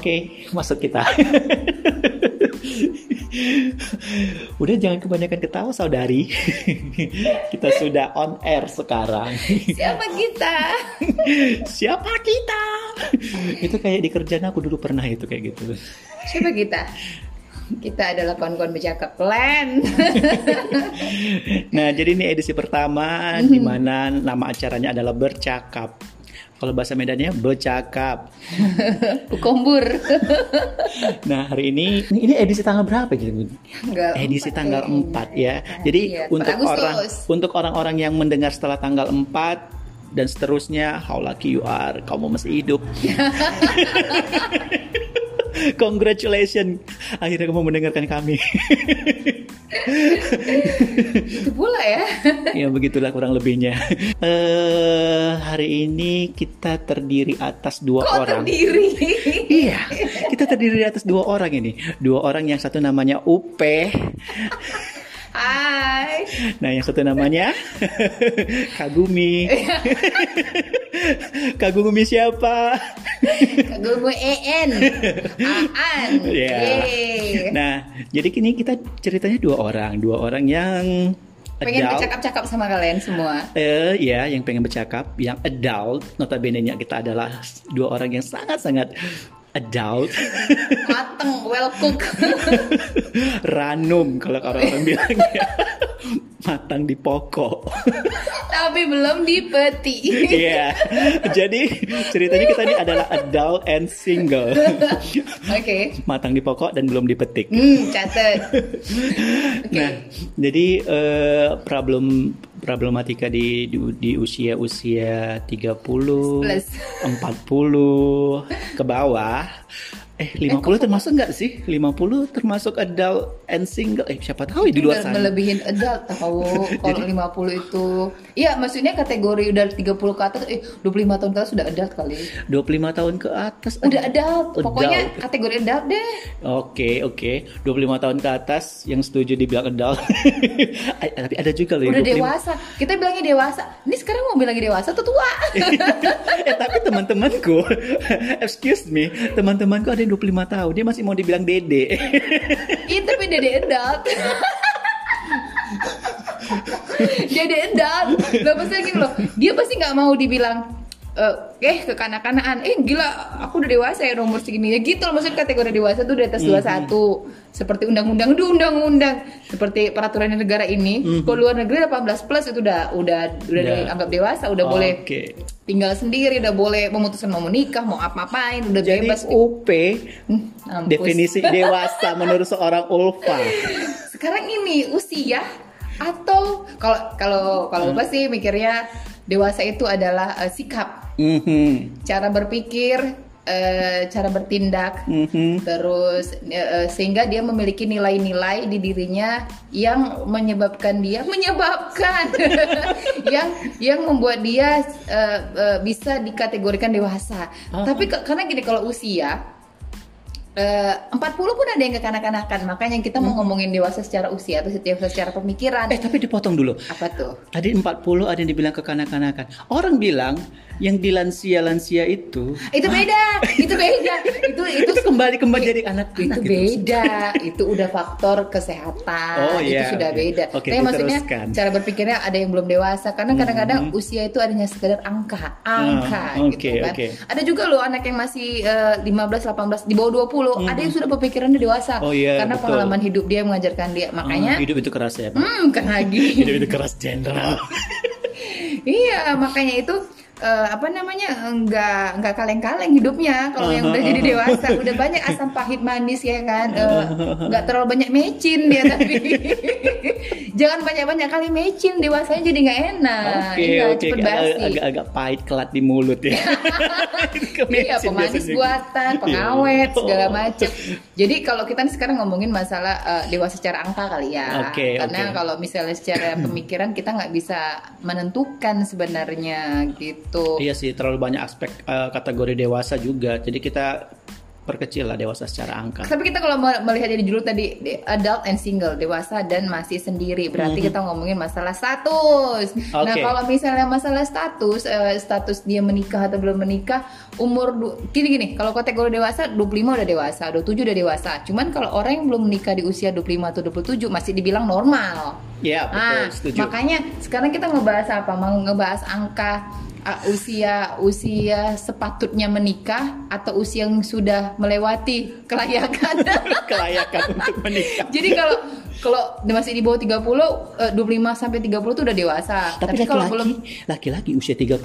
Oke, masuk kita. Udah jangan kebanyakan ketawa saudari. kita sudah on air sekarang. Siapa kita? Siapa kita? itu kayak di kerjaan aku dulu pernah itu kayak gitu. Siapa kita? Kita adalah kawan-kawan bercakap plan. nah, jadi ini edisi pertama di mana nama acaranya adalah bercakap. Kalau bahasa Medannya bercakap. Ukombur. nah, hari ini ini edisi tanggal berapa gitu? Enggak, edisi 4 tanggal ya. 4 ya. Jadi Iya, untuk Agustus. orang untuk orang-orang yang mendengar setelah tanggal 4 dan seterusnya, how lucky you are, kamu masih hidup. Congratulations, akhirnya kamu mendengarkan kami. Itu pula ya. ya begitulah kurang lebihnya. Eh hari ini kita terdiri atas dua Kok orang. terdiri? Iya, kita terdiri atas dua orang ini. Dua orang yang satu namanya Upe, Hai. nah yang satu namanya Kagumi. Kagumi siapa? Gue EN. Aan. Ya. Yeay. Nah, jadi kini kita ceritanya dua orang, dua orang yang Pengen adult. bercakap-cakap sama kalian semua. Eh, ya, yang pengen bercakap, yang adult, notabene-nya kita adalah dua orang yang sangat-sangat adult, Mateng, well cook. ranum kalau orang-orang bilangnya, matang di pokok. Tapi belum dipeti. Iya, jadi ceritanya kita ini adalah adult and single, Oke. matang di pokok dan belum dipetik. Hmm, catet. Oke. Nah, jadi eh, problem problematika di di, di usia-usia 30, Plus. 40 ke bawah. Eh, 50 termasuk nggak sih? 50 termasuk adult and single. Eh, siapa tahu ya di luar sana. melebihin adult tahu kalau 50 itu iya maksudnya kategori udah 30 ke atas eh 25 tahun ke atas sudah adult kali 25 tahun ke atas. udah adult Adult. pokoknya kategori adult deh Oke, oke. 25 tahun ke atas yang setuju dibilang adult. Tapi ada juga loh udah 25 dewasa kita bilangnya dewasa ini sekarang mau bilang dewasa tuh tua eh tapi teman-temanku, excuse me, teman-temanku ada yang 25 tahun, dia masih mau dibilang dede. iya tapi dede adult dede adult loh maksudnya gini loh dia pasti nggak mau dibilang eh eh kekanak-kanakan eh gila aku udah dewasa ya nomor segini. Ya gitu loh maksudnya kategori dewasa tuh di atas 21 seperti undang-undang udah undang-undang. Seperti peraturan negara ini kalau luar negeri 18 plus itu udah udah udah Udah. dianggap dewasa udah boleh Oke. tinggal sendiri udah boleh memutuskan mau menikah mau apa-apain udah Jadi bebas. UP Hmm, definisi dewasa menurut seorang Ulfa. sekarang ini usia atau kalau kalau kalau Hmm. apa sih mikirnya dewasa itu adalah eh, sikap Mhm. cara berpikir eh, cara bertindak Mhm. terus eh, eh, sehingga dia memiliki nilai-nilai di dirinya yang menyebabkan dia menyebabkan yang yang membuat dia eh, eh, bisa dikategorikan dewasa Ah. tapi karena gini kalau usia eh, 40 pun ada yang kekanak-kanakan. Makanya kita mau ngomongin dewasa secara usia atau dewasa secara pemikiran. Hmm. Eh tapi dipotong dulu. apa tuh? Tadi 40 ada yang dibilang kekanak-kanakan. Orang bilang yang di lansia-lansia itu itu beda itu beda. Itu itu itu kembali kembali jadi anak itu gitu. beda. Itu udah faktor kesehatan. Oh, itu iya, sudah beda. Oke, tapi maksudnya cara berpikirnya ada yang belum dewasa. Karena kadang-kadang usia itu adanya sekedar angka angka Ah, gitu oke, kan. oke. ada juga loh anak yang masih eh, 15 18 di bawah 20 ada yang sudah berpikirannya dewasa Oh, iya, karena betul. pengalaman hidup dia mengajarkan dia makanya Oh, hidup itu keras ya. Pak. hmm bukan lagi Hidup itu keras jenderal. iya makanya itu eh, apa namanya nggak nggak kaleng-kaleng hidupnya kalau yang udah jadi dewasa udah banyak asam pahit manis ya kan Eh, nggak terlalu banyak mecin dia tapi jangan banyak-banyak kali mecin dewasanya jadi nggak enak Oke, iya, oke. cepet Agak- basi Agak-agak pahit kelat di mulut ya. Iya, pemanis biasanya. buatan, pengawet, Iya. segala Oh. macam. Jadi kalau kita sekarang ngomongin masalah eh, dewasa secara angka kali ya. Oke, Karena oke. kalau misalnya secara pemikiran kita nggak bisa menentukan sebenarnya gitu. Iya sih, terlalu banyak aspek eh, kategori dewasa juga. Jadi kita perkecil lah dewasa secara angka. Tapi kita kalau me- melihat dari judul tadi di- adult and single, dewasa dan masih sendiri, berarti kita ngomongin masalah status. Nah, Oke. kalau misalnya masalah status, eh, status dia menikah atau belum menikah, umur du- gini gini, kalau kategori dewasa 25 udah dewasa, 27 udah dewasa. Cuman kalau orang yang belum menikah di usia 25 atau 27 masih dibilang normal. Ya betul, Nah, setuju. makanya sekarang kita ngebahas apa? Mau ngebahas angka uh, usia usia sepatutnya menikah atau usia yang sudah melewati kelayakan. Kelayakan untuk menikah. Jadi kalau kalau masih di bawah 30 eh, 25 sampai 30 itu udah dewasa. Tapi, kalau laki-laki, belum laki-laki usia 30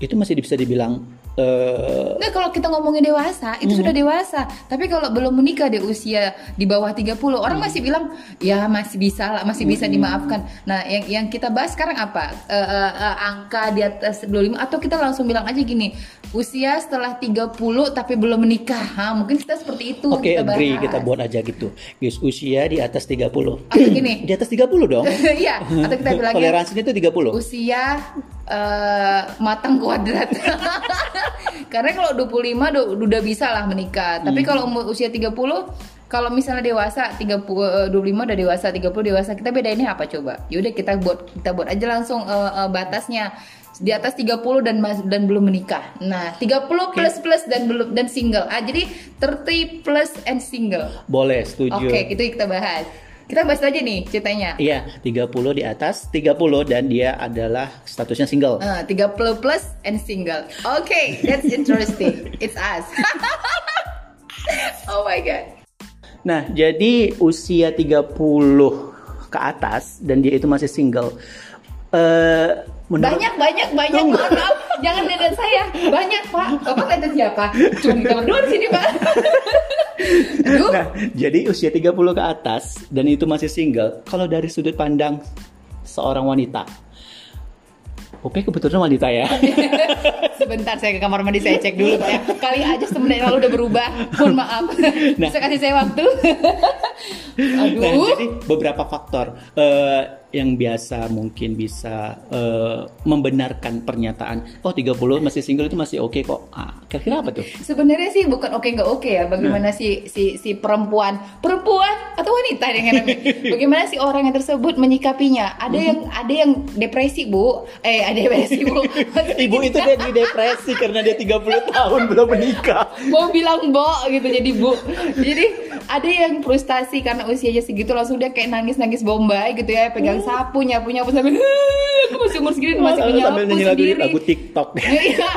itu masih bisa dibilang eh Nggak, kalau kita ngomongin dewasa itu sudah dewasa. Tapi kalau belum menikah di usia di bawah 30, orang masih bilang ya masih bisa lah, masih bisa dimaafkan. Nah, yang yang kita bahas sekarang apa? Eh, eh, eh, angka di atas 25 atau kita langsung bilang aja gini, usia setelah 30 tapi belum menikah. Ha, mungkin kita seperti itu Oke, kita agree bahas. kita buat aja gitu. Guys, usia di atas 30. Atau gini. di atas 30 dong. Iya, atau kita bilangnya Toleransinya itu 30. usia eh, matang kuadrat. Karena kalau 25 udah, udah bisa lah menikah. Tapi Hmm. kalau umur usia 30 kalau misalnya dewasa 30 eh, 25 udah dewasa, 30 dewasa, kita bedainnya apa coba? Yaudah kita buat kita buat aja langsung eh, eh, batasnya di atas 30 dan dan belum menikah. Nah, 30 plus plus dan belum dan single. Ah, jadi 30 plus and single. Boleh, setuju. Oke, itu kita bahas. Kita bahas aja nih ceritanya. Iya, 30 di atas 30 dan dia adalah statusnya single. Uh, 30 plus and single. Okay, that's interesting. It's us. oh my god. Nah, jadi usia 30 ke atas dan dia itu masih single. Eh menurut- Banyak banyak banyak mohon maaf. Jangan lihat saya. Banyak, Pak. Bapak lihat siapa? Cuma kita berdua di sini, Pak. Nah, jadi usia 30 ke atas dan itu masih single. Kalau dari sudut pandang seorang wanita. Oke, kebetulan wanita ya. Sebentar saya ke kamar mandi saya cek dulu Pak ya. Kali aja sebenarnya lalu udah berubah. Mohon maaf. Nah. Bisa kasih saya waktu. Nah, Aduh. jadi beberapa faktor eh, yang biasa mungkin bisa eh, membenarkan pernyataan, oh 30 masih single itu masih oke kok. Ah, kira-kira apa tuh? Sebenarnya sih bukan oke nggak oke ya. Bagaimana si si si perempuan, perempuan atau wanita dengan bagaimana si orang yang tersebut menyikapinya? Ada yang ada yang depresi bu, eh ada depresi bu. Ibu itu dia di depresi karena dia 30 tahun belum menikah. mau bilang bo gitu jadi bu. Jadi ada yang frustasi karena usianya segitu langsung dia kayak nangis nangis bombay gitu ya, pegang sapu nyapu nyapu sambil aku masih umur segini masih Sambil menyapu nyanyi lagu, sendiri. lagu TikTok. Iya,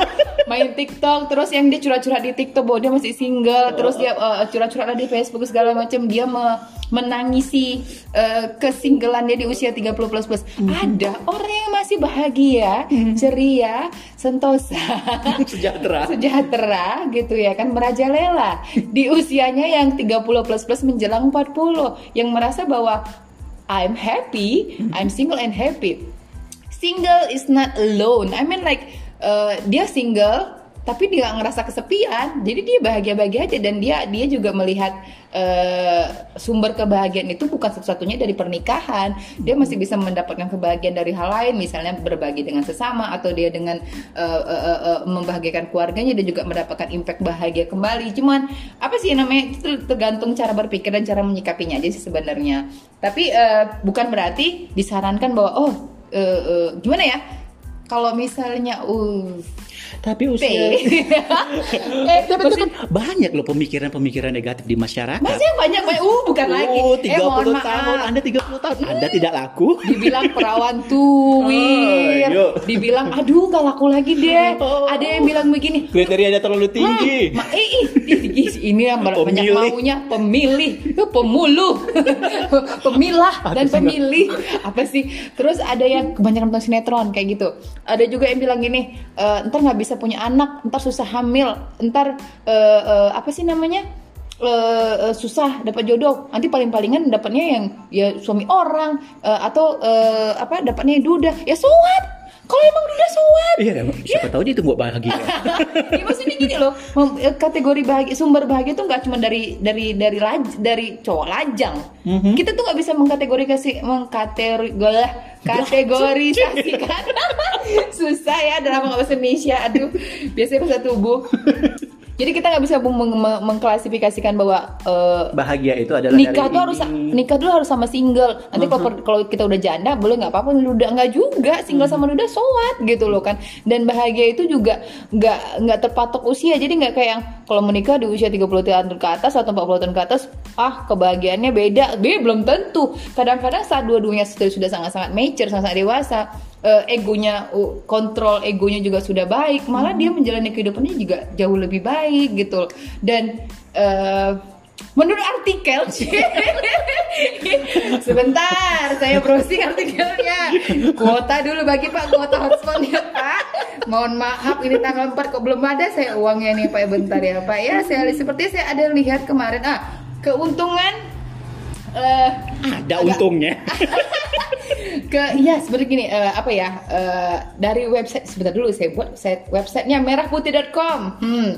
main TikTok terus yang dia curhat-curhat di TikTok bahwa dia masih single terus dia uh, curhat-curhat di Facebook segala macam dia me- menangisi uh, kesinggelan dia di usia 30 plus plus ada orang yang masih bahagia ceria sentosa Sejahtera. sejahtera gitu ya kan merajalela di usianya yang 30 plus plus menjelang 40 yang merasa bahwa I'm happy I'm single and happy. Single is not alone. I mean like uh, dia single tapi dia nggak ngerasa kesepian. Jadi dia bahagia bahagia aja dan dia dia juga melihat uh, sumber kebahagiaan itu bukan satu-satunya dari pernikahan. Dia masih bisa mendapatkan kebahagiaan dari hal lain misalnya berbagi dengan sesama atau dia dengan uh, uh, uh, uh, membahagiakan keluarganya dia juga mendapatkan impact bahagia kembali. Cuman apa sih namanya itu tergantung cara berpikir dan cara menyikapinya aja sih sebenarnya. Tapi uh, bukan berarti disarankan bahwa oh uh, uh, gimana ya? Kalau misalnya uh Tapi usia eh, Tapi itu kan banyak loh pemikiran-pemikiran negatif di masyarakat. Masih banyak banyak uh bukan lagi. Oh, eh 30 mohon tahun, maaf. Anda 30 tahun, Anda tidak laku. Dibilang perawan tuwir, Oh, dibilang aduh gak laku lagi deh. Oh. Ada yang bilang begini, Kriterianya terlalu tinggi. Ma, eh, ih, ini yang banyak Pemilih. maunya pemilih, Eh, pemuluh, pemilah dan pemilih. Apa sih? Terus ada yang kebanyakan nonton sinetron kayak gitu. Ada juga yang bilang gini, e, ntar nggak bisa punya anak, ntar susah hamil, ntar eh, eh, apa sih namanya? eh, eh, susah dapat jodoh nanti paling palingan dapatnya yang ya suami orang eh, atau eh, apa dapatnya duda ya so what kalau emang duda so what Iya, siapa tahu dia itu buat bahagia. ya maksudnya gini loh. Eh, kategori bahagia sumber bahagia itu nggak cuma dari dari dari laj, dari cowok lajang. Mhm. kita tuh nggak bisa mengkategorisasi mengkategori kategorisasikan susah ya dalam bahasa Indonesia. Aduh biasanya bahasa tubuh Jadi kita nggak bisa meng- meng- mengklasifikasikan bahwa eh, Bahagia itu adalah nikah tuh harus nikah dulu harus sama single. Nanti kalau per- kalau kita udah janda boleh nggak apa-apa duda nggak juga single sama duda so what gitu loh kan. Dan bahagia itu juga nggak nggak terpatok usia. Jadi nggak kayak yang kalau menikah di usia 30 tahun ke atas atau 40 tahun ke atas ah kebahagiaannya beda. B belum tentu. Kadang-kadang saat dua-duanya sudah sudah sangat-sangat mature, sangat dewasa, eh, egonya uh, kontrol egonya juga sudah baik, malah dia menjalani kehidupannya juga jauh lebih baik gitu. Dan eh, menurut artikel sebentar saya browsing artikelnya kuota dulu bagi pak kuota hotspotnya pak mohon maaf ini tanggal 4 kok belum ada saya uangnya nih pak bentar ya pak ya saya seperti saya ada lihat kemarin ah keuntungan eh Ada untungnya. ke iya seperti gini eh, apa ya eh, dari website sebentar dulu saya buat website websitenya merahputih.com hmm,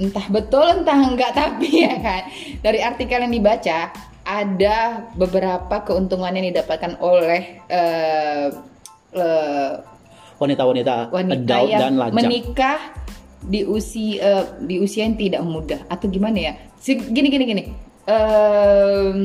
entah betul entah enggak tapi ya kan dari artikel yang dibaca ada beberapa keuntungan yang didapatkan oleh eh, eh, Wanita-wanita wanita adult yang dan lajang. menikah di usia eh, di usia yang tidak muda atau gimana ya gini gini gini Ehm,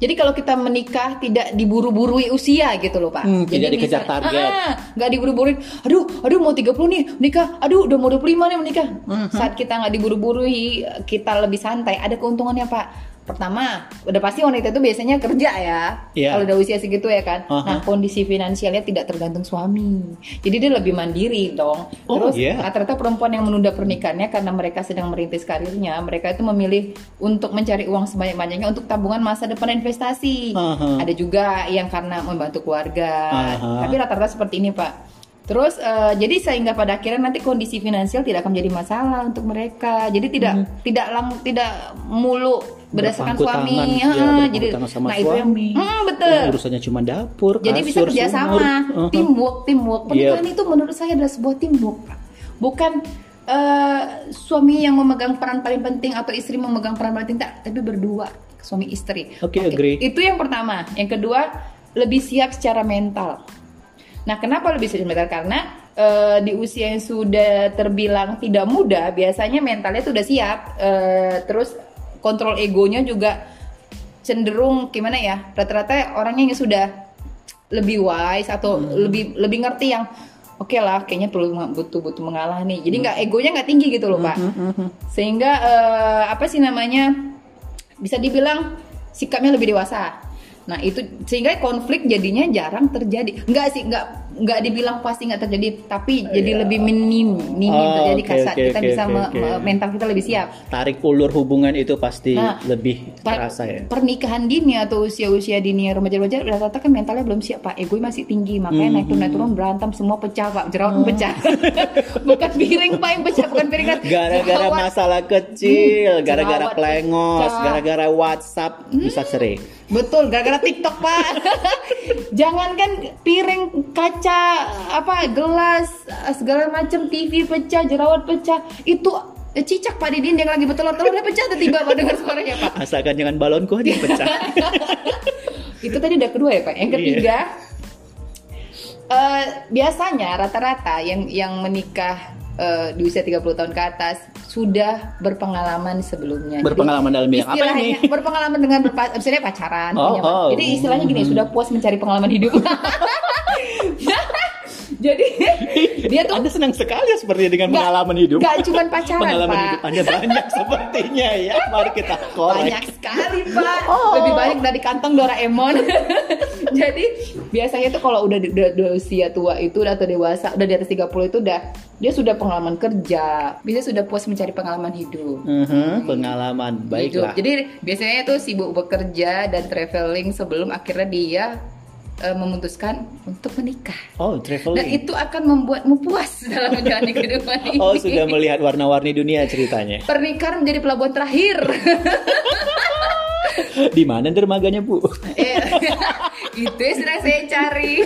jadi kalau kita menikah tidak diburu-burui usia gitu loh pak. Hmm, jadi tidak dikejar target. Ah, nggak diburu-buruin. Aduh aduh mau 30 nih menikah aduh udah mau 25 nih menikah Mhm. saat kita nggak diburu-burui kita lebih santai ada keuntungannya pak pertama udah pasti wanita itu biasanya kerja ya Iya. kalau udah usia segitu ya kan Aha. nah kondisi finansialnya tidak tergantung suami jadi dia lebih mandiri dong Oh, terus iya. rata-rata perempuan yang menunda pernikahannya karena mereka sedang merintis karirnya mereka itu memilih untuk mencari uang sebanyak-banyaknya untuk tabungan masa depan investasi Aha. ada juga yang karena membantu keluarga Aha. tapi rata-rata seperti ini pak terus eh, jadi sehingga pada akhirnya nanti kondisi finansial tidak akan menjadi masalah untuk mereka jadi tidak tidak lang tidak mulu berdasarkan suami tangan, ya, ya, jadi sama nah itu yang suami. Hmm, betul Yang urusannya cuma dapur, jadi bisa kasur, kerja sumur. sama, Uh-huh. teamwork, teamwork. Iya. Pernikahan itu menurut saya adalah sebuah teamwork, Pak. Bukan eh, suami yang memegang peran paling penting atau istri memegang peran paling penting, tak, tapi berdua, suami istri. Oke, agree. Itu yang pertama. Yang kedua, lebih siap secara mental. Nah, kenapa lebih siap mental? Karena eh, di usia yang sudah terbilang tidak muda, biasanya mentalnya sudah siap. Eh, terus kontrol egonya juga cenderung gimana ya? Rata-rata orangnya yang sudah lebih wise atau lebih lebih ngerti yang oke lah kayaknya perlu butuh butuh mengalah nih. Jadi nggak egonya nggak tinggi gitu loh, Pak. Sehingga eh, apa sih namanya? bisa dibilang sikapnya lebih dewasa. Nah itu sehingga konflik jadinya jarang terjadi. Enggak sih, enggak enggak dibilang pasti enggak terjadi, tapi jadi lebih minim, minim Oh, terjadi oke, kasar. oke, kita oke, bisa oke. me- mental kita lebih siap. Tarik ulur hubungan itu pasti Nah, lebih terasa ya. Pernikahan dini atau usia-usia dini remaja-remaja rata-rata kan mentalnya belum siap pak, ego masih tinggi, makanya naik turun naik turun berantem semua pecah pak, jerawat pun pecah, bukan piring pak yang pecah, bukan piring kan. Gara-gara masalah kecil, Hmm, gara-gara jerawat plengos, gara-gara WhatsApp bisa cerai. Betul, gara-gara TikTok pak. Jangankan piring, kaca, apa gelas, segala macam TV pecah, jerawat pecah, itu eh, cicak pak di dinding lagi betelor-telornya pecah tiba-tiba pak dengar suaranya pak. Asalkan jangan balonku aja pecah. itu tadi udah kedua ya pak. Yang ketiga, eh, biasanya rata-rata yang yang menikah eh, di usia 30 tahun ke atas sudah berpengalaman sebelumnya. Jadi, Berpengalaman dalam bidang apa ini? berpengalaman dengan berpa- misalnya pacaran Oh, punya- oh. jadi istilahnya gini sudah puas mencari pengalaman hidup jadi dia tuh Anda senang sekali ya seperti dengan Nggak- pengalaman hidup. nggak cuman pacaran, Pengalaman Pak. hidup Anda banyak sepertinya ya. Mari kita korek. banyak sekali pak Oh. lebih banyak dari kantong Doraemon jadi biasanya tuh kalau udah, udah, udah usia tua itu atau dewasa udah di atas 30 itu udah dia sudah pengalaman kerja bisa sudah puas mencari pengalaman hidup Mhm, pengalaman Hidup. baiklah. Jadi biasanya tuh sibuk bekerja dan traveling sebelum akhirnya dia eh, memutuskan untuk menikah. Oh, Dan traveling. itu akan membuatmu puas dalam menjalani kehidupan ini. Oh, sudah melihat warna-warni dunia ceritanya. Pernikahan menjadi pelabuhan terakhir. Di mana dermaganya, Bu? Eh, itu yang sedang saya cari.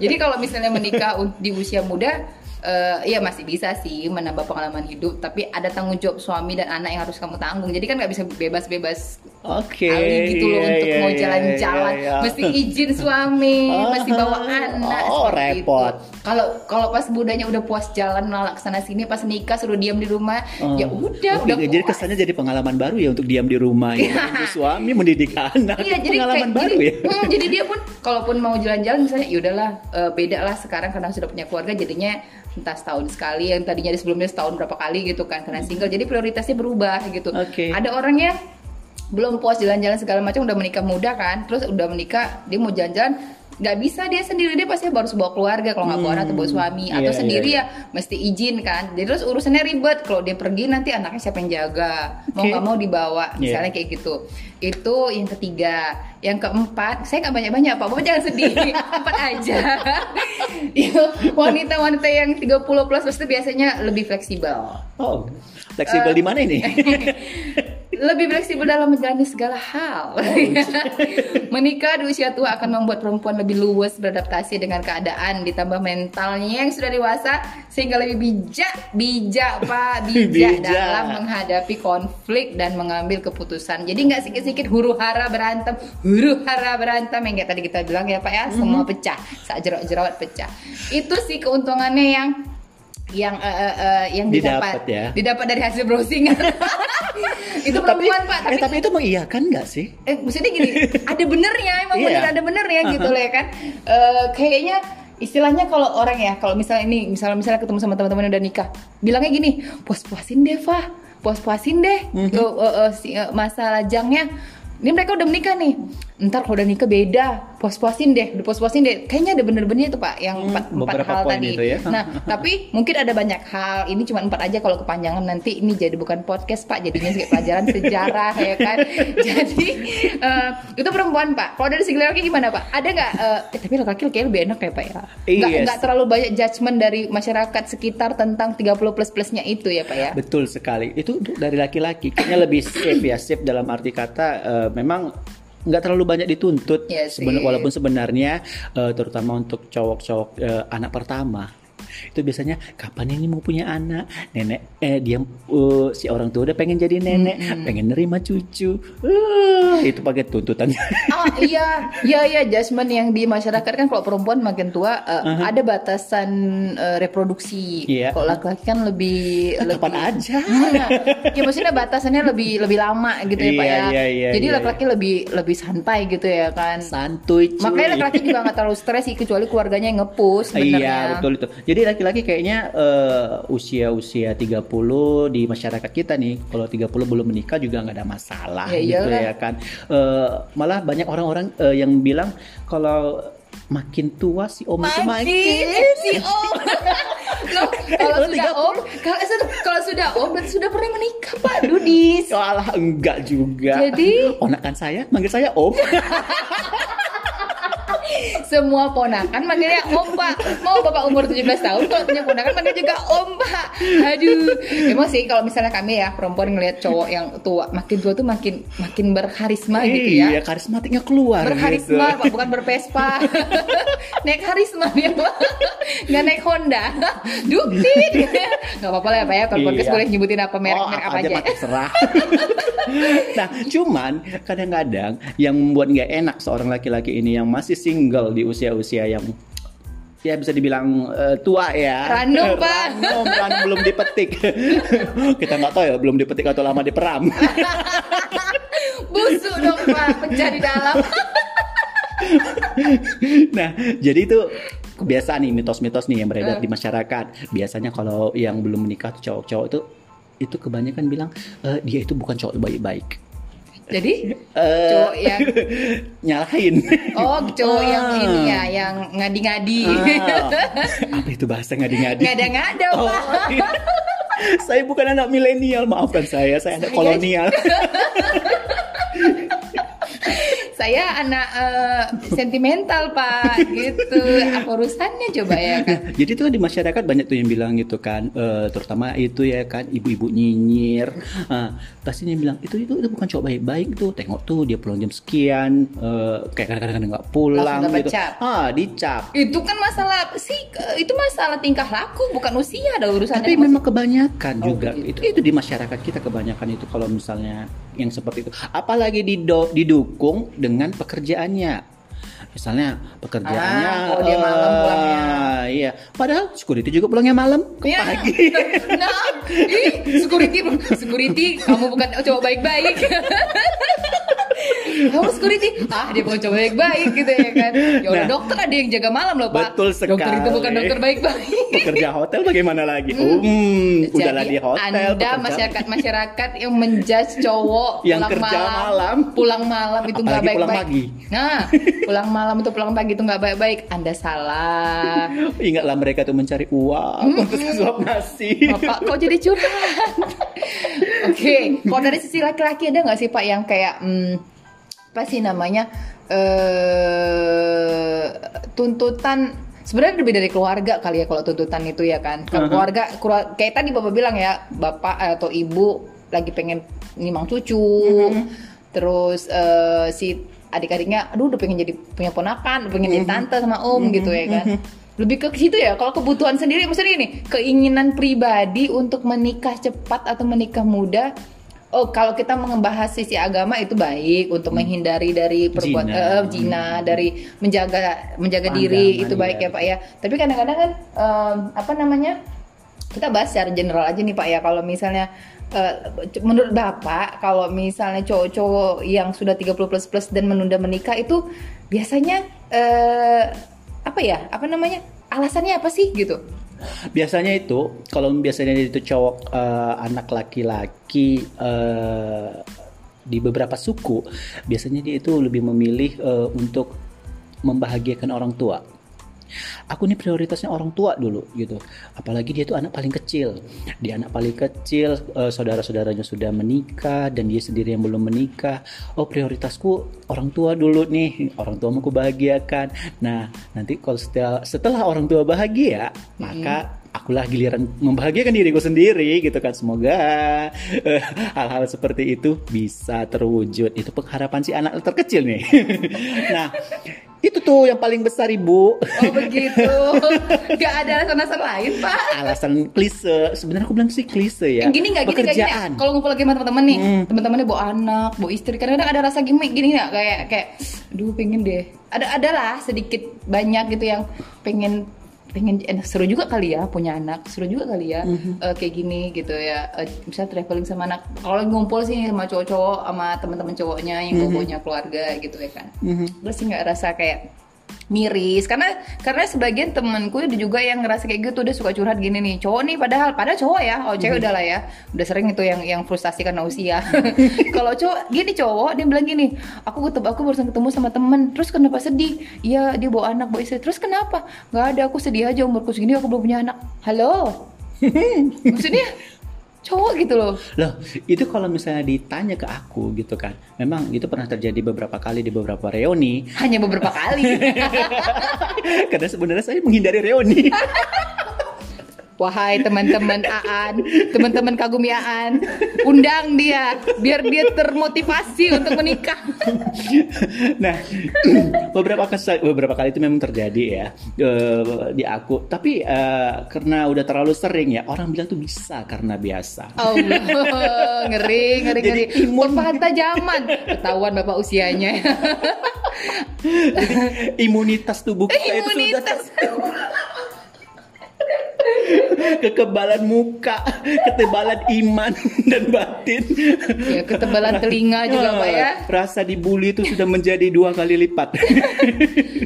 Jadi kalau misalnya menikah di usia muda, eh, iya masih bisa sih menambah pengalaman hidup, tapi ada tanggung jawab suami dan anak yang harus kamu tanggung. Jadi kan nggak bisa bebas-bebas Oke. kali gitu loh iya, untuk iya, mau iya, jalan-jalan, iya, iya. mesti izin suami, mesti bawa anak. oh, repot. Kalau kalau pas budanya udah puas jalan nolak sana sini, pas nikah suruh diam di rumah, Oh. ya udah, Oke, udah jadi puas. kesannya jadi pengalaman baru ya untuk diam di rumah ya. Suami mendidik anak. Iya, jadi pengalaman kayak- baru jadi, ya. hmm, jadi dia pun kalaupun mau jalan-jalan misalnya ya udahlah eh, beda lah sekarang karena sudah punya keluarga jadinya entah setahun sekali yang tadinya di sebelumnya setahun berapa kali gitu kan karena single jadi prioritasnya berubah gitu. Oke. Ada orang yang belum puas jalan-jalan segala macam udah menikah muda kan terus udah menikah dia mau jalan-jalan nggak bisa dia sendiri dia pasti harus bawa keluarga kalau nggak bawa anak atau bawa suami. Atau Iya, sendiri iya, ya mesti izin kan. Jadi terus urusannya ribet kalau dia pergi nanti anaknya siapa yang jaga? Mau nggak mau dibawa Iya. misalnya kayak gitu. Itu yang ketiga. Yang keempat saya nggak banyak banyak pak. Bapak jangan sedih. Empat aja. Wanita-wanita yang 30 plus pasti biasanya lebih fleksibel. Oh, fleksibel Eh, di mana ini? lebih fleksibel dalam menjalani segala hal. Menikah di usia tua akan membuat perempuan lebih luwes beradaptasi dengan keadaan, ditambah mentalnya yang sudah dewasa sehingga lebih bijak, bijak pak, bijak, Bijak. dalam menghadapi konflik dan mengambil keputusan. Jadi nggak sikit-sikit huru hara berantem, huru hara berantem yang kayak tadi kita bilang ya pak ya, semua pecah, saat jerawat-jerawat pecah. Itu sih keuntungannya yang yang eh, eh, yang Didapat. Didapat ya. didapat dari hasil browsing. Itu perempuan pak. tapi eh, tapi itu mengiyakan nggak sih? eh maksudnya gini ada benernya emang Iya. bener ada benernya gitu loh ya kan? Eh, kayaknya istilahnya kalau orang ya kalau misalnya ini misalnya misalnya ketemu sama teman-teman yang udah nikah bilangnya gini puas puasin deh Fah. Puas puasin deh. Mhm. Eh, eh, eh, si- eh, masa lajangnya ini mereka udah menikah nih. Ntar kalau udah nikah beda puas puasin deh udah puas puasin deh. Kayaknya ada bener-benernya tuh pak yang Hmm, empat, empat beberapa hal tadi. itu ya. nah tapi mungkin ada banyak hal. Ini cuma empat aja kalau kepanjangan. Nanti ini jadi bukan podcast pak. Jadinya kayak pelajaran sejarah ya kan? Jadi eh, itu perempuan pak. Kalau dari segi laki gimana pak? Ada nggak eh, eh, tapi laki kayak lebih enak ya pak ya? Nggak Yes. nggak terlalu banyak judgement dari masyarakat sekitar tentang 30 plus plusnya itu ya pak ya? Betul sekali. Itu dari laki-laki. Kayaknya lebih safe ya, safe dalam arti kata eh, memang nggak terlalu banyak dituntut. Seben- walaupun sebenarnya eh, terutama untuk cowok-cowok eh, anak pertama itu biasanya kapan ini mau punya anak nenek eh dia eh, si orang tua udah pengen jadi nenek pengen nerima cucu Eh, itu pakai tuntutannya Ah iya, iya iya judgement yang di masyarakat kan kalau perempuan makin tua eh, ada batasan eh, reproduksi. Iya. Kalau laki-laki kan lebih Nah, kapan lebih- aja. Nah, ya maksudnya batasannya lebih lebih lama gitu ya pak Iya, ya. iya, iya, Jadi iya, laki-laki lebih lebih santai gitu ya kan. santuy cuy. Makanya laki-laki juga nggak terlalu stres sih kecuali keluarganya yang ngepus. Iya betul itu. Jadi laki-laki kayaknya eh, usia-usia 30 di masyarakat kita nih, kalau 30 belum menikah juga nggak ada masalah Ya gitu iyalah. ya kan. Eh, malah banyak orang-orang eh, yang bilang kalau makin tua si om itu Makin makin si om. Loh, kalau sudah 30. om, kalau sudah kalau sudah om berarti sudah pernah menikah Pak Dudis. Walah enggak juga. Jadi? ponakan saya manggil saya om. Semua ponakan manggilnya om pak Mau bapak umur 17 tahun Kalau punya ponakan manggil juga om pak Aduh. Emang sih kalau misalnya kami ya Perempuan ngelihat cowok yang tua Makin tua tuh makin makin berkarisma gitu ya. Iya, karismatiknya keluar Berkarisma gitu. pak. Bukan berpespa. Naik karisma dia pak. Nggak naik Honda. Duktit Gak apa-apa lah ya pak ya. Kalau podcast Iya. boleh nyebutin apa merek oh, merek apa aja aja. Terserah. nah, cuman kadang-kadang yang membuat nggak enak seorang laki-laki ini yang masih single di usia-usia yang ya bisa dibilang eh, tua ya. Random, Pak. Random, random, belum dipetik. Kita nggak tahu ya belum dipetik atau lama diperam. Busuk dong pak Pecah di dalam nah, jadi itu kebiasaan nih mitos-mitos nih yang beredar Eh. di masyarakat. Biasanya kalau yang belum menikah tuh cowok-cowok itu itu kebanyakan bilang "Eh, dia itu bukan cowok baik-baik. Jadi Eh, Cowok yang nyalahin. Oh cowok yang Ah. ini ya Yang ngadi-ngadi Ah, apa itu bahasa ngadi-ngadi? Ngada-ngada Oh, pak iya. saya bukan anak milenial, maafkan saya, saya anak kolonial. saya anak eh, sentimental pak. Gitu. Apa urusannya coba ya kan Jadi tuh di masyarakat banyak tuh yang bilang gitu kan, eh, terutama itu ya kan ibu-ibu nyinyir, Ah, pasti dia bilang itu itu itu bukan cowok baik-baik tuh, tengok tuh dia pulang jam sekian, eh, kayak kadang-kadang nggak pulang gitu, cap. ah dicap. itu kan masalah sih itu masalah tingkah laku bukan usia ada urusannya Tapi memang kebanyakan Oh, juga. begitu. itu itu di masyarakat kita kebanyakan itu kalau misalnya yang seperti itu, apalagi didukung dengan pekerjaannya. Misalnya pekerjaannya Ah, oh, dia malam eh, pulangnya. Iya, padahal security juga pulangnya malam ke Ya, pagi. nah, ih, security, security, kamu bukan cowok baik-baik. kamu security, ah dia bukan cowok baik-baik gitu ya kan. Ya udah Nah. dokter ada yang jaga malam loh pak. Betul Dokter itu bukan sekali. dokter baik-baik. Pekerja hotel bagaimana lagi? Um, udahlah di hotel. Anda pekerja- masyarakat masyarakat yang menjudge cowok Yang pulang kerja malam. pulang malam itu nggak Apalagi pulang baik-baik. pagi. Nah, pulang malam itu pulang pagi itu nggak baik-baik. Anda salah. Ingatlah mereka tuh mencari uang untuk suap nasi. Bapak kok jadi curhat? Oke, kalau dari sisi laki-laki ada nggak sih Pak yang kayak hmm, apa sih namanya eh tuntutan sebenarnya lebih dari keluarga kali ya kalau tuntutan itu ya kan. Kalau keluarga keluar- kayak tadi Bapak bilang ya, Bapak atau Ibu lagi pengen nimang cucu. Terus eh, si adik-adiknya aduh udah pengen jadi punya ponakan, udah pengen jadi tante sama om gitu ya kan. Lebih ke situ ya, kalau kebutuhan sendiri maksudnya ini keinginan pribadi untuk menikah cepat atau menikah muda. Oh, kalau kita membahas sisi agama itu baik untuk menghindari dari perbuatan Zina. eh, zina, dari menjaga menjaga Pandangan, diri itu baik iya. ya Pak ya. Tapi kadang-kadang kan em, apa namanya? Kita bahas secara general aja nih Pak ya. Kalau misalnya eh, menurut Bapak kalau misalnya cowok-cowok yang sudah 30 plus plus dan menunda menikah itu biasanya eh, apa ya? Apa namanya? Alasannya apa sih gitu? Biasanya itu kalau biasanya itu cowok eh, anak laki-laki eh, di beberapa suku, biasanya dia itu lebih memilih eh, untuk membahagiakan orang tua. Aku nih prioritasnya orang tua dulu gitu. Apalagi dia tuh anak paling kecil. Dia anak paling kecil, eh, saudara-saudaranya sudah menikah dan dia sendiri yang belum menikah. Oh prioritasku orang tua dulu nih. Orang tua mau bahagiakan. Nah nanti kalau setelah setelah orang tua bahagia, maka akulah giliran membahagiakan diriku sendiri gitu kan. Semoga eh, hal-hal seperti itu bisa terwujud. Itu pengharapan si anak terkecil nih. nah itu tuh yang paling besar ibu. Oh begitu. Gak ada alasan-alasan lain Pak. alasan klise sebenarnya aku bilang sih klise ya Yang gini nggak gini nggak gini. pekerjaan Kalau ngumpul lagi sama teman-teman nih, Hmm. teman-temannya bawa anak, bawa istri. Kadang-kadang ada rasa gimmick gini nggak kayak kayak, aduh pengen deh. Ada adalah sedikit banyak gitu yang pengen pengen eh, seru juga kali ya punya anak seru juga kali ya Mhm. eh, kayak gini gitu ya eh, bisa traveling sama anak kalau ngumpul sih sama cowok-cowok sama teman-teman cowoknya yang Mhm. bawanya keluarga gitu ya kan Mhm. gue sih nggak rasa kayak miris. Karena karena sebagian temanku juga yang ngerasa kayak gitu udah suka curhat gini nih cowok nih padahal padahal cowok ya oh cewek udah lah ya. Udah sering itu yang yang frustasi karena usia. Kalau cowok gini cowok dia bilang gini aku ketemu aku barusan ketemu sama temen terus kenapa sedih? Iya dia bawa anak bawa istri. Terus kenapa? Nggak ada aku sedih aja umurku segini aku belum punya anak. Halo? Maksudnya cowok gitu loh. Loh itu kalau misalnya ditanya ke aku gitu kan memang itu pernah terjadi beberapa kali di beberapa reuni. Hanya beberapa kali. Karena sebenarnya saya menghindari reuni Wahai teman-teman Aan, teman-teman kagumi Aan, undang dia biar dia termotivasi untuk menikah. nah beberapa kali beberapa kali itu memang terjadi ya eh, di aku tapi eh, karena udah terlalu sering ya orang bilang tuh bisa karena biasa Allah, ngeri, ngeri, Jadi ngeri. imun. Pepatah zaman, ketahuan bapak usianya. imunitas tubuh kita itu Imunitas. sudah kekebalan muka ketebalan iman dan batin Ya, ketebalan telinga juga pak ya. rasa dibully itu sudah menjadi dua kali lipat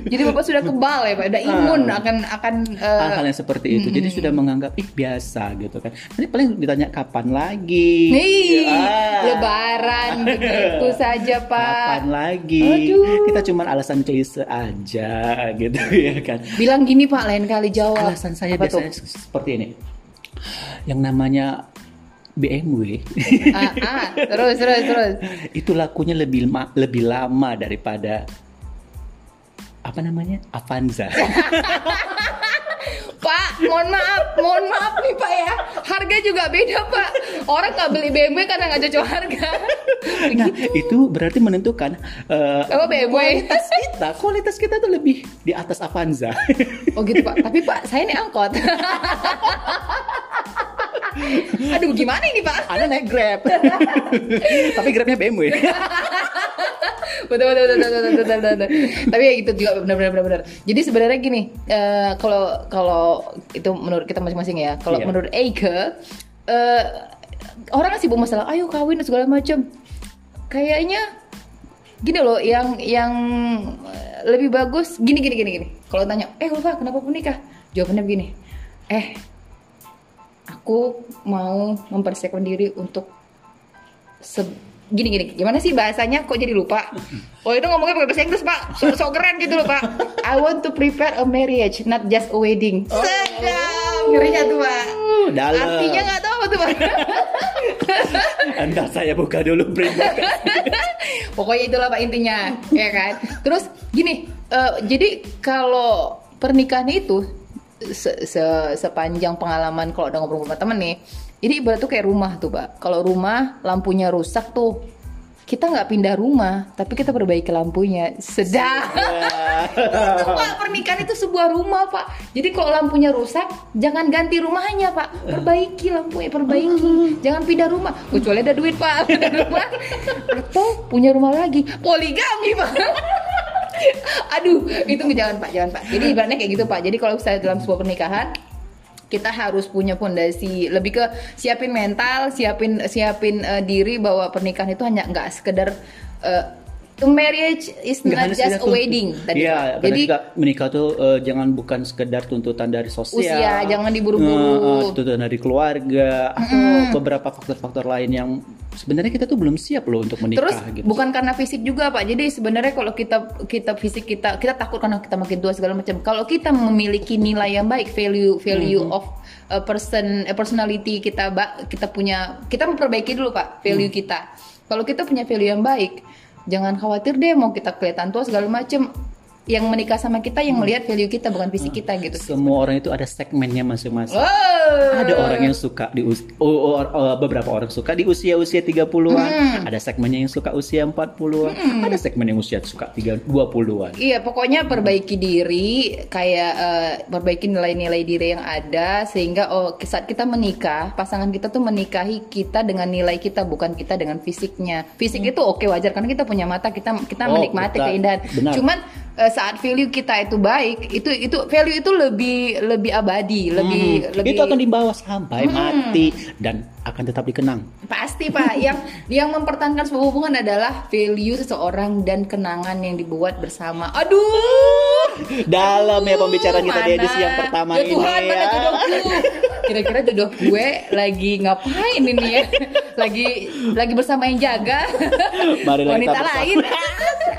Jadi bapak sudah kebal ya pak, udah imun Ah. akan akan eh, hal-hal yang seperti itu jadi sudah menganggap ih biasa gitu kan nanti paling ditanya kapan lagi nih Ah. lebaran begitu saja pak. kapan lagi Aduh. kita cuma alasan klise aja gitu ya kan Bilang gini pak, lain kali jawab. alasan saya Apa biasanya seperti ini yang namanya BMW ah, ah, terus terus terus. itu lakunya lebih ma- lebih lama daripada apa namanya Avanza. Mohon maaf, mohon maaf nih Pak ya. Harga juga beda Pak. Orang nggak beli BMW karena nggak cocok harga. nah itu berarti menentukan eh, Apa BMW? kualitas kita, kualitas kita tuh lebih di atas Avanza. Oh gitu Pak. Tapi Pak, saya naik angkot. Aduh, gimana ini Pak? Anda naik Grab, tapi Grabnya BMW. betul betul betul betul betul, betul, betul. tapi ya gitu juga benar benar benar benar jadi sebenarnya gini eh, kalau kalau itu menurut kita masing-masing ya kalau Iya. menurut Eike eh, orang kan sibuk masalah ayo kawin segala macam kayaknya gini loh yang yang lebih bagus gini gini gini gini kalau tanya eh Ulfa kenapa menikah jawabannya begini eh aku mau mempersiapkan diri untuk se- gini gini gimana sih bahasanya? Kok jadi lupa? Oh itu ngomongnya pakai bahasa Inggris pak. So, so keren gitu loh pak. I want to prepare a marriage not just a wedding. Sedap. Ngerinya tuh pak? Uh, dalam. artinya nggak tahu tuh pak. Anda saya buka dulu pokoknya itulah pak intinya ya kan? Terus gini eh, jadi kalau pernikahan itu se- se- sepanjang pengalaman kalau udah ngobrol sama temen nih ini ibarat tuh kayak rumah tuh pak kalau rumah lampunya rusak tuh kita nggak pindah rumah tapi kita perbaiki lampunya. Sedap. Itu, pak pernikahan itu sebuah rumah pak. Jadi kalau lampunya rusak jangan ganti rumahnya pak. Perbaiki lampunya perbaiki. Jangan pindah rumah. Kecuali ada duit pak. Ada rumah. Atau punya rumah lagi. Poligami pak aduh itu jangan pak jangan pak. Jadi ibaratnya kayak gitu pak. Jadi kalau misalnya dalam sebuah pernikahan kita harus punya fondasi lebih ke siapin mental siapin siapin eh, diri bahwa pernikahan itu hanya nggak sekedar eh, marriage is not just a wedding tadi Iya, karena jadi juga menikah tuh eh, jangan bukan sekedar tuntutan dari sosial. Usia, jangan diburu-buru. Eh, eh, tuntutan dari keluarga atau beberapa faktor-faktor lain yang sebenarnya kita tuh belum siap loh untuk menikah Terus gitu. bukan karena fisik juga pak. Jadi sebenarnya kalau kita kita fisik kita kita takut karena kita makin tua segala macam. Kalau kita memiliki nilai yang baik, value value Mm-hmm. of a person a personality kita kita punya kita memperbaiki dulu pak value Mm. kita. Kalau kita punya value yang baik, jangan khawatir deh mau kita kelihatan tua segala macam. Yang menikah sama kita yang melihat value kita bukan fisik kita gitu. Semua orang itu ada segmennya masing-masing. Wow. Ada orang yang suka di us- oh, oh, oh, beberapa orang suka di usia-usia 30-an, ada segmennya yang suka usia 40-an, ada segmen yang usia suka 3 20-an. Iya, pokoknya perbaiki diri, kayak eh, perbaiki nilai-nilai diri yang ada sehingga oh saat kita menikah, pasangan kita tuh menikahi kita dengan nilai kita bukan kita dengan fisiknya. Fisik itu oke wajar karena kita punya mata, kita kita Oh, menikmati kita- keindahan. benar. Cuman eh, saat value kita itu baik, itu itu value itu lebih lebih abadi, lebih Hmm, lebih Itu akan dibawa sampai mati dan akan tetap dikenang. Pasti Pak, yang yang mempertahankan sebuah hubungan adalah value seseorang dan kenangan yang dibuat bersama. Aduh, Dalam ya pembicaraan kita di edisi yang pertama ya ini Tuhan, mana ya. jodohku? Kira-kira jodoh gue lagi ngapain ini ya? Lagi lagi bersama yang jaga kita wanita lain.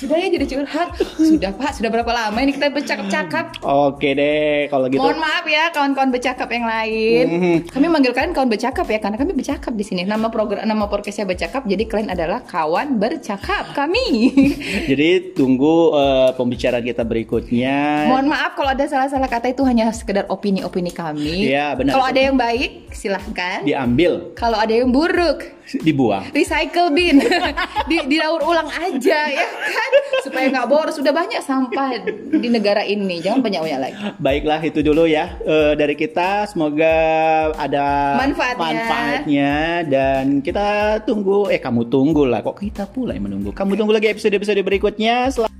Sudah ya jadi curhat. Sudah Pak, sudah berapa lama ini kita bercakap-cakap? Oke deh, kalau gitu. Mohon maaf ya kawan-kawan bercakap yang lain. Mhm. Kami manggil kalian kawan bercakap ya karena kami bercakap di sini. Nama program nama podcastnya bercakap. Jadi kalian adalah kawan bercakap kami. Jadi tunggu eh, pembicaraan kita berikutnya. Mohon maaf kalau ada salah-salah kata itu hanya sekedar opini-opini kami. Iya, benar. Kalau ada yang baik silahkan. Diambil, Kalau ada yang buruk dibuang. recycle bin di didaur ulang aja ya kan supaya nggak boros sudah banyak sampah di negara ini jangan banyak banyak lagi Baiklah itu dulu ya eh, dari kita. Semoga ada Manfaatnya. manfaatnya dan kita tunggu. Eh kamu tunggu lah. Kok kita pula yang menunggu? Kamu tunggu lagi episode-episode berikutnya. Selamat